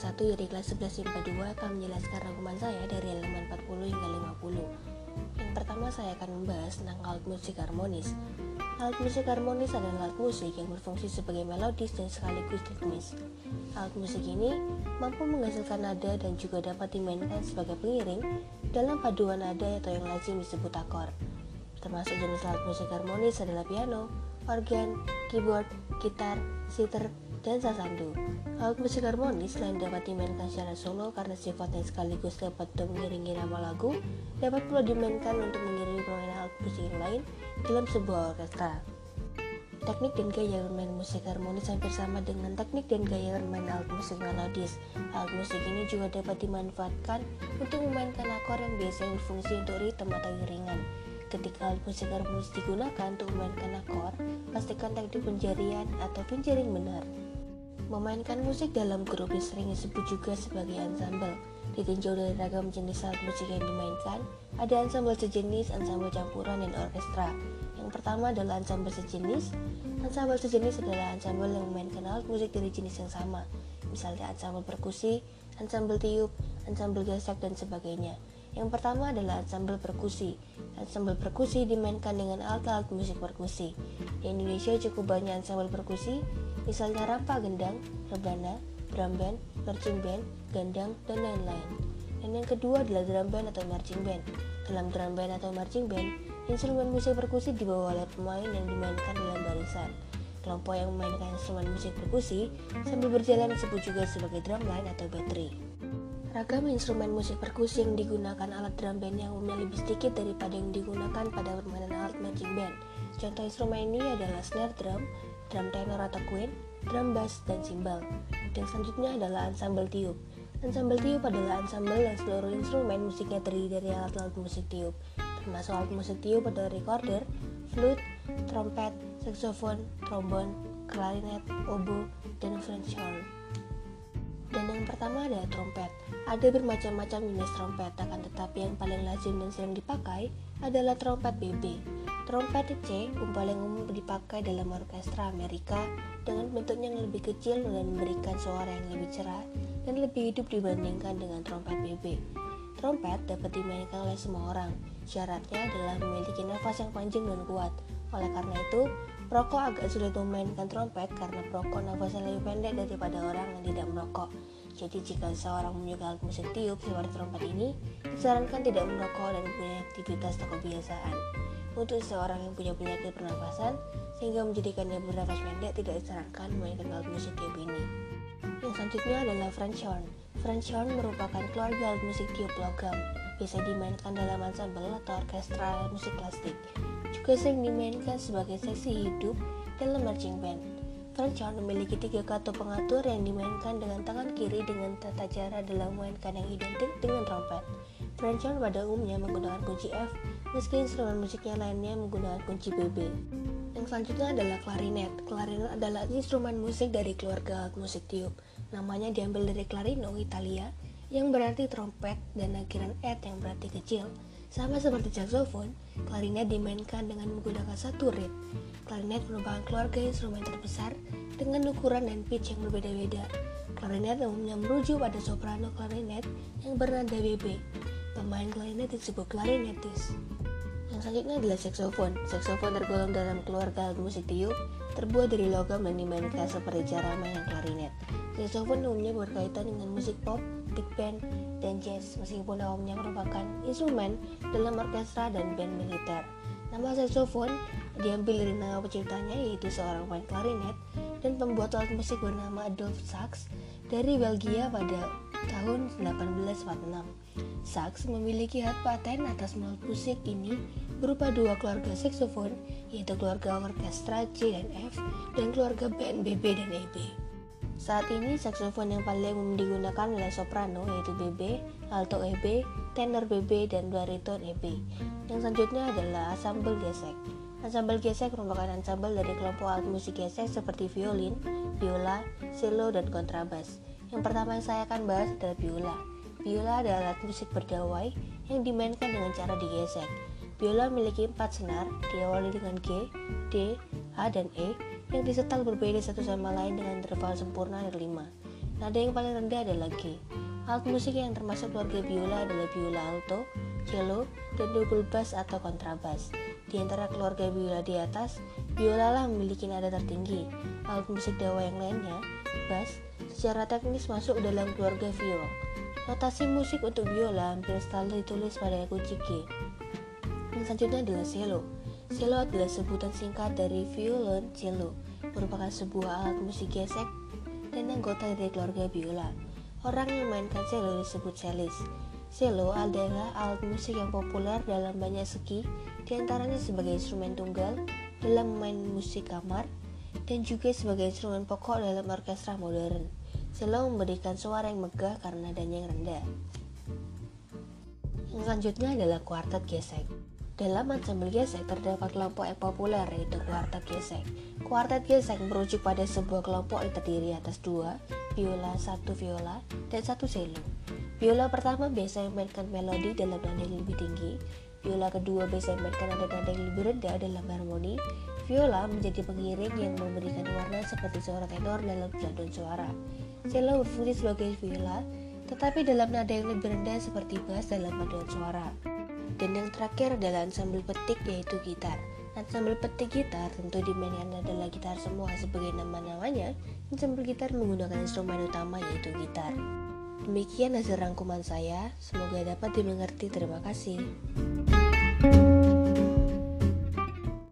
1 dari kelas 11 IPA 2 akan menjelaskan rangkuman saya dari halaman 40 hingga 50. Yang pertama saya akan membahas tentang alat musik harmonis. Alat musik harmonis adalah alat musik yang berfungsi sebagai melodis dan sekaligus ritmis. Alat musik ini mampu menghasilkan nada dan juga dapat dimainkan sebagai pengiring dalam paduan nada atau yang lazim disebut akor. Termasuk jenis alat musik harmonis adalah piano, organ, keyboard, gitar, sitar, dan sasandu. Alat musik harmonis selain dapat dimainkan secara solo karena sifatnya sekaligus dapat mengiringi nama lagu, dapat pula dimainkan untuk mengiringi permainan alat musik lain dalam sebuah orkestra. Teknik dan gaya bermain musik harmonis hampir sama dengan teknik dan gaya bermain alat musik melodis. Alat musik ini juga dapat dimanfaatkan untuk memainkan akor yang biasanya berfungsi untuk ritme atau iringan. Ketika alat musik harmonis digunakan untuk memainkan akor, pastikan teknik penjarian atau penjaring benar. Memainkan musik dalam grup sering disebut juga sebagai ensemble. Ditinjau dari ragam jenis alat musik yang dimainkan, ada ensemble sejenis, ensemble campuran, dan orkestra. Yang pertama adalah ensemble sejenis. Ensemble sejenis adalah ensemble yang memainkan alat musik dari jenis yang sama, misalnya ensemble perkusi, ensemble tiup, ensemble gesek, dan sebagainya. Yang pertama adalah ensemble perkusi. Ensemble perkusi dimainkan dengan alat-alat musik perkusi. Di Indonesia cukup banyak ensemble perkusi, misalnya rampa gendang, rebana, drum band, marching band, gandang, dan lain-lain. Dan yang kedua adalah drum band atau marching band. Dalam drum band atau marching band, instrumen musik perkusi dibawa oleh pemain yang dimainkan dalam barisan. Kelompok yang memainkan instrumen musik perkusi sambil berjalan disebut juga sebagai drum line atau battery. Ragam instrumen musik perkusi yang digunakan alat drum band yang umumnya lebih sedikit daripada yang digunakan pada permainan alat marching band. Contoh instrumen ini adalah snare drum, drum tenor atau queen, drum bass, dan cymbal. Dan selanjutnya adalah ensemble tiup. Ensemble tiup adalah ensemble yang seluruh instrumen musiknya terdiri dari alat-alat musik tiup. Termasuk alat musik tiup adalah recorder, flute, trompet, saxophone, trombon, clarinet, oboe, dan French horn. Dan yang pertama adalah trompet. Ada bermacam-macam jenis trompet, akan tetapi yang paling lazim dan sering dipakai adalah trompet BB. Trompet C paling umum dipakai dalam orkestra Amerika dengan bentuknya yang lebih kecil dan memberikan suara yang lebih cerah dan lebih hidup dibandingkan dengan trompet BB. Trompet dapat dimainkan oleh semua orang. Syaratnya adalah memiliki nafas yang panjang dan kuat. Oleh karena itu, perokok agak sulit memainkan trompet karena perokok nafasnya lebih pendek daripada orang yang tidak merokok. Jadi jika seorang menyukai alat musik tiup seperti trompet ini, disarankan tidak merokok dan mempunyai aktivitas tak kebiasaan. Untuk seseorang yang punya penyakit pernafasan, sehingga menjadikannya bernafas pendek tidak disarankan memainkan alat musik tiup ini. Yang selanjutnya adalah French horn. French horn merupakan keluarga alat musik tiup logam, biasa dimainkan dalam ensemble atau orkestra musik klasik. Juga sering dimainkan sebagai seksi hidup dalam marching band. French horn memiliki tiga kata pengatur yang dimainkan dengan tangan kiri dengan tata cara dalam memainkan yang identik dengan trompet. Horn pada umumnya menggunakan kunci F, meski instrumen musiknya lainnya menggunakan kunci BB. Yang selanjutnya adalah klarinet. Klarinet adalah instrumen musik dari keluarga musik tiup. Namanya diambil dari clarino, Italia, yang berarti trompet dan akhiran et yang berarti kecil. Sama seperti saxophone, klarinet dimainkan dengan menggunakan satu reed. Klarinet merupakan keluarga instrumen terbesar dengan ukuran dan pitch yang berbeda-beda. Klarinet umumnya merujuk pada soprano klarinet yang bernada BB. Pemain klarinet disebut klarinetis. Yang selanjutnya adalah saxophone. Saxophone tergolong dalam keluarga musik tiup, terbuat dari logam dan dimainkan seperti cara main klarinet. Saxophone umumnya berkaitan dengan musik pop, big band, dan jazz, meskipun awalnya merupakan instrumen dalam orkestra dan band militer. Nama saxophone diambil dari nama penciptanya yaitu seorang pemain klarinet dan pembuat alat musik bernama Adolf Sax dari Belgia pada tahun 1846. Sax memiliki hak paten atas alat musik ini berupa dua keluarga saxophone, yaitu keluarga orkestra C dan F, dan keluarga band BB dan EB. Saat ini saxophone yang paling umum digunakan adalah soprano yaitu BB, alto EB, tenor BB, dan bariton EB. Yang selanjutnya adalah ensemble gesek. Ensemble gesek merupakan ensemble dari kelompok alat musik gesek seperti violin, biola, cello, dan kontrabas. Yang pertama yang saya akan bahas adalah biola. Biola adalah alat musik berdawai yang dimainkan dengan cara digesek. Biola memiliki empat senar, diawali dengan G, D, A, dan E, yang disetel berbeda satu sama lain dengan interval sempurna dari 5. Nada yang paling rendah adalah G. Alat musik yang termasuk keluarga biola adalah biola alto, cello, dan double bass atau kontrabas. Di antara keluarga biola di atas, biola lah memiliki nada tertinggi. Alat musik dawa yang lainnya, bass, secara teknis masuk dalam keluarga viol. Notasi musik untuk biola hampir selalu ditulis pada kunci G. Yang selanjutnya adalah cello. Cello adalah sebutan singkat dari violon cello, merupakan sebuah alat musik gesek dan anggota dari keluarga biola. Orang yang memainkan cello disebut cellis. Cello adalah alat musik yang populer dalam banyak segi, di antaranya sebagai instrumen tunggal dalam main musik kamar, dan juga sebagai instrumen pokok dalam orkestra modern. Cello memberikan suara yang megah karena nadanya yang rendah. Selanjutnya adalah kuartet gesek. Dalam ensemble gesek terdapat kelompok yang populer yaitu kuartet gesek. Kuartet gesek merujuk pada sebuah kelompok yang terdiri atas dua, viola, satu viola, dan satu cello. Viola pertama biasa memainkan melodi dalam nada yang lebih tinggi, viola kedua biasa memainkan nada-nada yang lebih rendah dalam harmoni, viola menjadi pengiring yang memberikan warna seperti suara tenor dalam paduan suara. Cello berfungsi sebagai viola, tetapi dalam nada yang lebih rendah seperti bass dalam paduan suara. Dan yang terakhir adalah ensemble petik yaitu gitar. Ensemble petik gitar tentu dimainkan adalah gitar semua sebagai nama-namanya. Ensemble gitar menggunakan instrumen utama yaitu gitar. Demikian hasil rangkuman saya, semoga dapat dimengerti. Terima kasih.